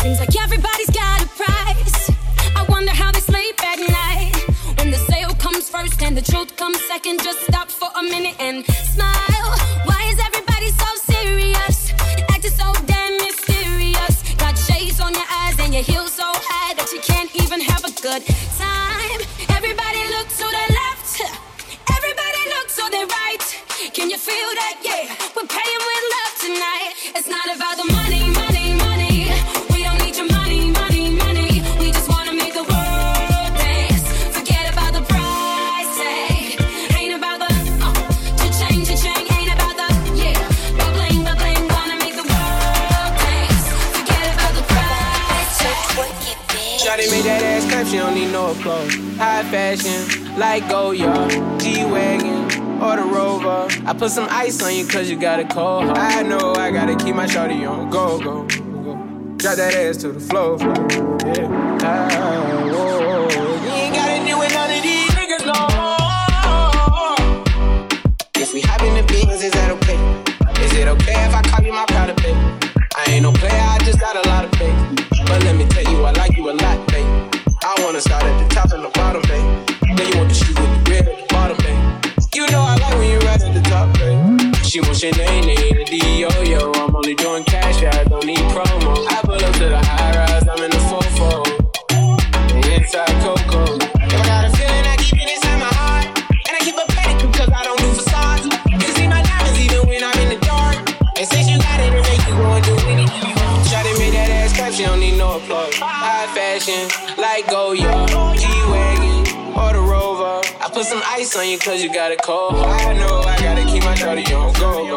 Seems like everybody's got a price. I wonder how they sleep at night. When the sale comes first and the truth comes second, just stop for a minute and smile. Why is everybody so serious? Acting so damn mysterious. Got shades on your eyes and your heels so high that you can't even have a good time. Everybody look to the left. Everybody look to the right. Can you feel that? Yeah. Put some ice on you cause you got a cold heart. I know I gotta keep my shorty on go, go, go. Drop that ass to the floor, floor. Yeah. Ah, whoa. You ain't gotta deal with none of these niggas no more. If we hop in the Benz, is that okay? Is it okay if I call you my pride, baby? I ain't no player, I just got a lot of She wants your name, need a D-O-Yo. I'm only doing cash, I cause you got a cold. I know I gotta keep my shorty on go,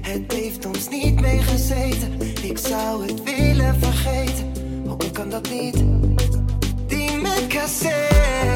het heeft ons niet meegezeten. Ik zou het willen vergeten, maar hoe kan dat niet? Die met cassette.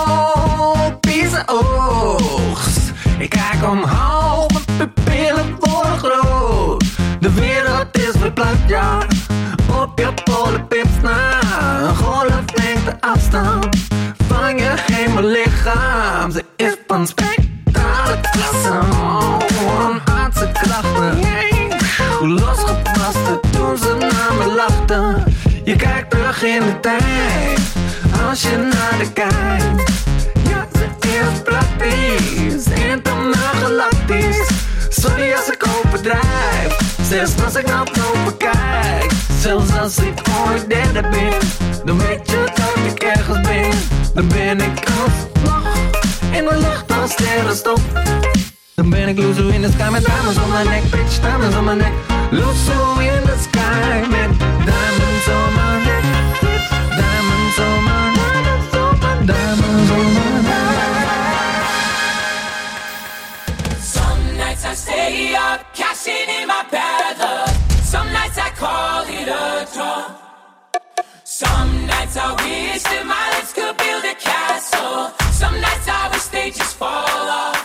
Ik kijk omhoog, mijn pupillen worden groot. De wereld is verplaatst, ja. Op je polenpips na. Een golf neemt de afstand van je hemellichaam. Ze is van spectrale klasse. Een aardse krachten. Hoe losgepaste toen ze naar me lachten. Je kijkt terug in de tijd. Als je naar de kijkt. Is praktisch. Intergalactisch. Sorry als ik overdrijf. Zelfs als ik naar boven kijk. Zelfs als ik ooit derde ben. Dan weet je dat ik ergens ben. Dan ben ik als vlag. In de lucht als sterrenstof. Dan ben ik loezo in de sky met diamonds om mijn nek. Bitch, diamonds om mijn nek. Loezo in the sky met up, in my bad. Some nights I call it a draw. Some nights I wish that my lips could build a castle. Some nights I wish they just fall off.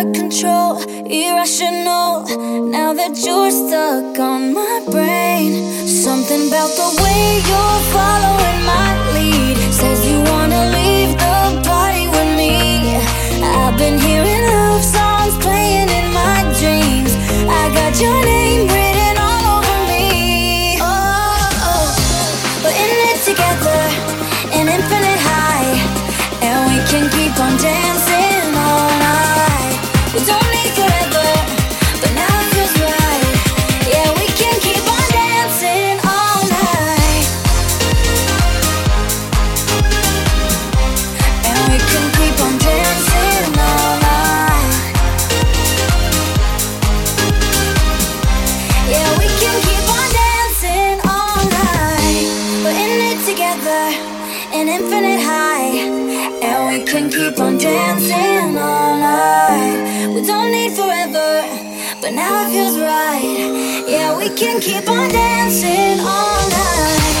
out of control, irrational. Now that you're stuck on my brain, something about the way you're following my lead says you wanna leave the party with me. I've been hearing love songs playing in my dreams. I got your name written all over me. Oh, oh. we're in it together, an infinite high, and we can keep on. feels right. Yeah, we can keep on dancing all night.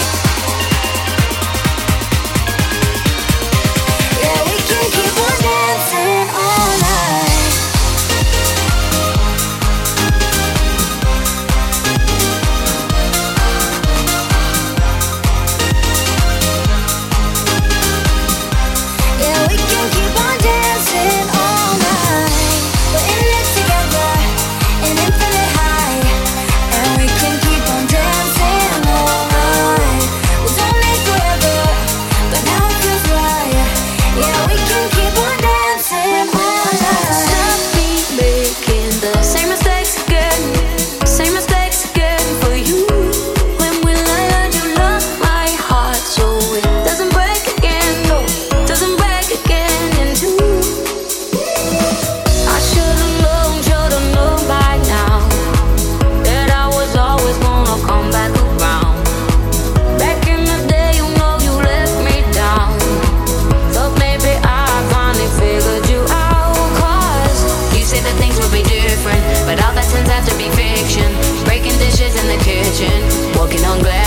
on glass.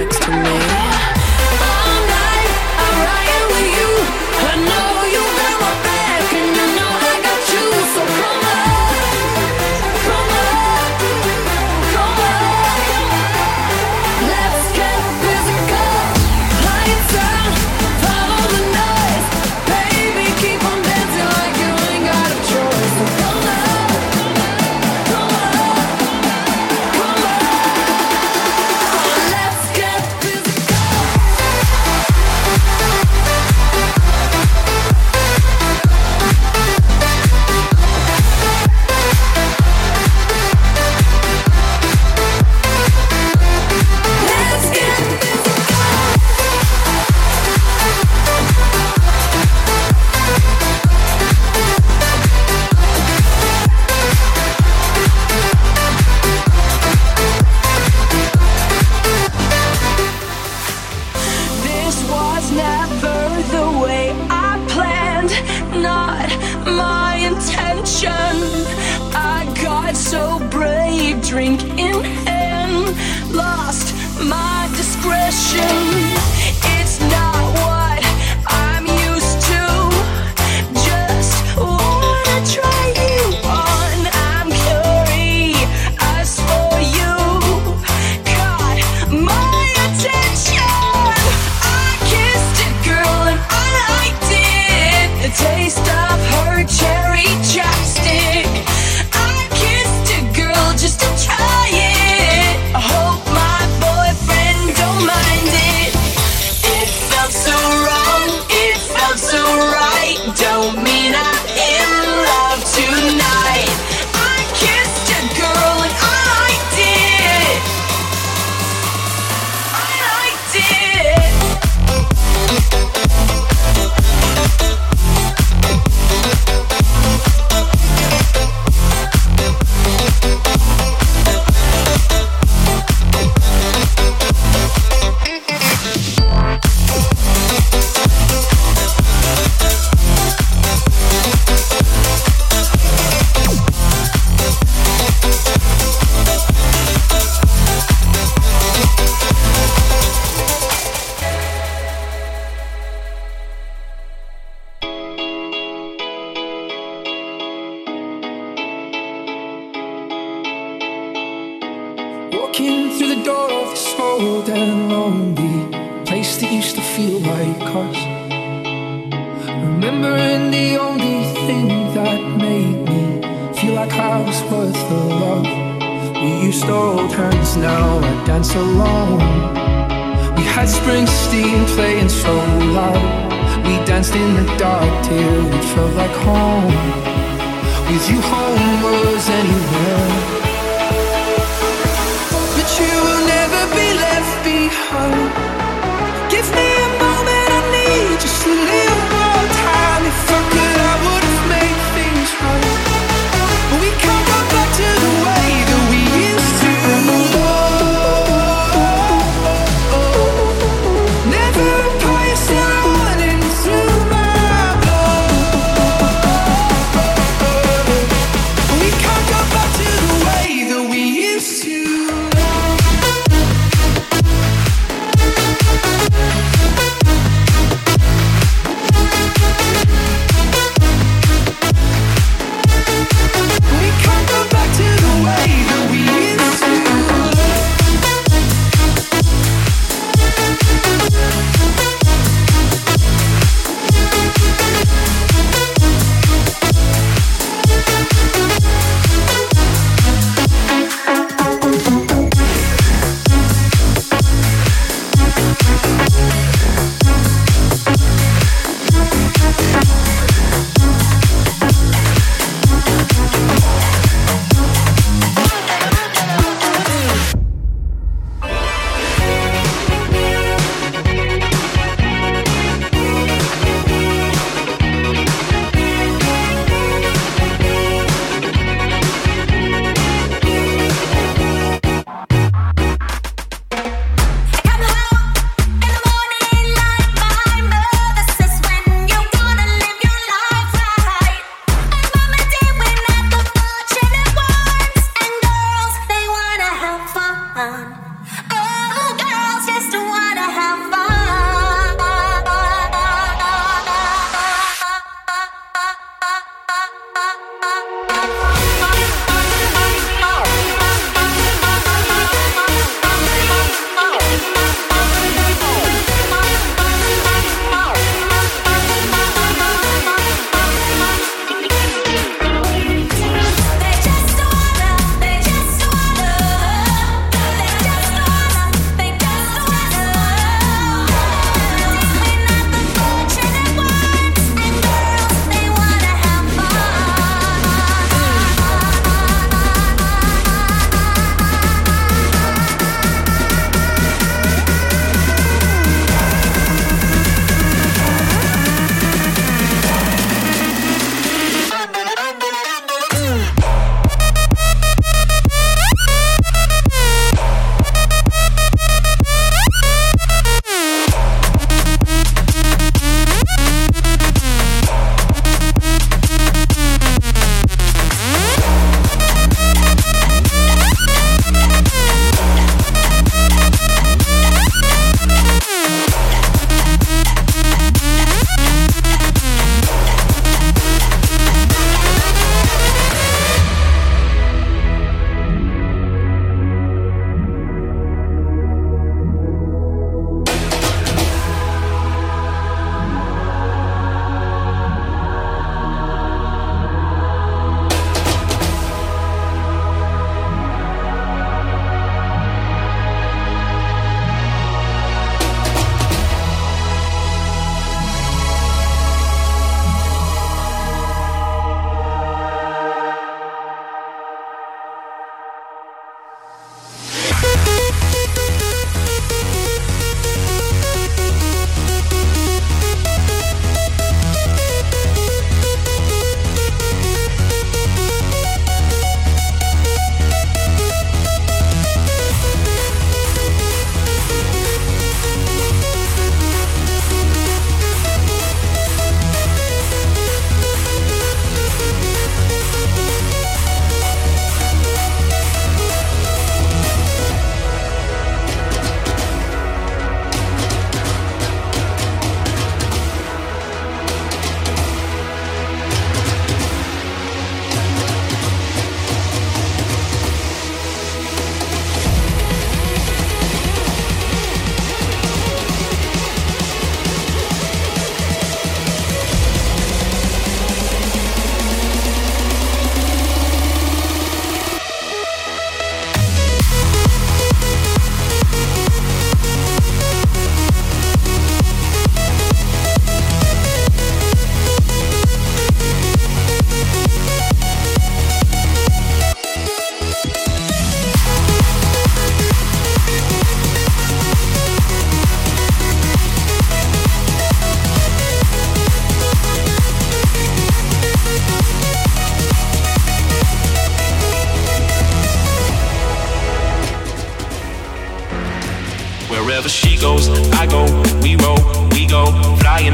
next to me. All night, I'm riding with you. I know. With you, home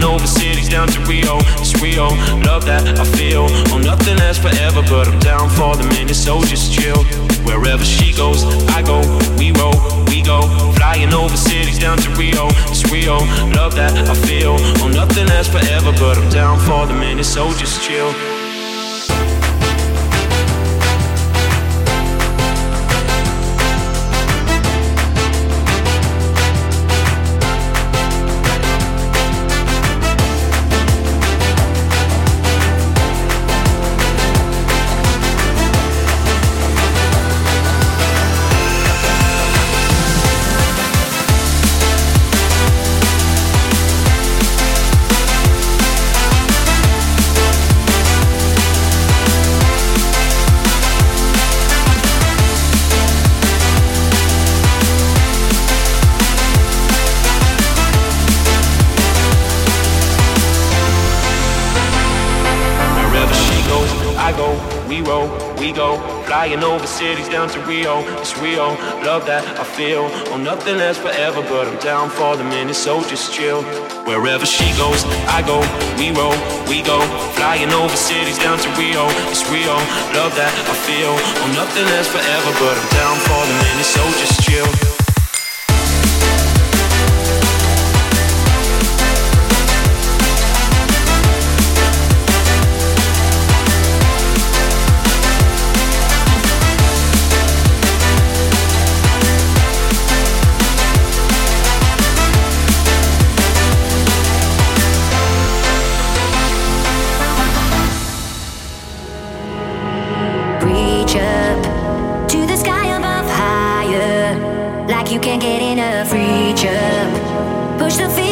over cities down to Rio, it's Rio. Love that I feel. Oh, nothing lasts forever, but I'm down for the minute, so just chill. Wherever she goes, I go, we roll, we go. Flying over cities down to Rio, it's Rio. Love that I feel. Oh, nothing lasts forever, but I'm down for the minute, so just chill. Flying over cities down to Rio, it's real. Love that I feel. Oh, nothing lasts forever, but I'm down for the minute, so just chill. Wherever she goes, I go, we roll, we go. Flying over cities down to Rio, it's real. Love that I feel. Oh, nothing lasts forever, but I'm down for the minute, so just chill. You can't get enough. Reach up, push the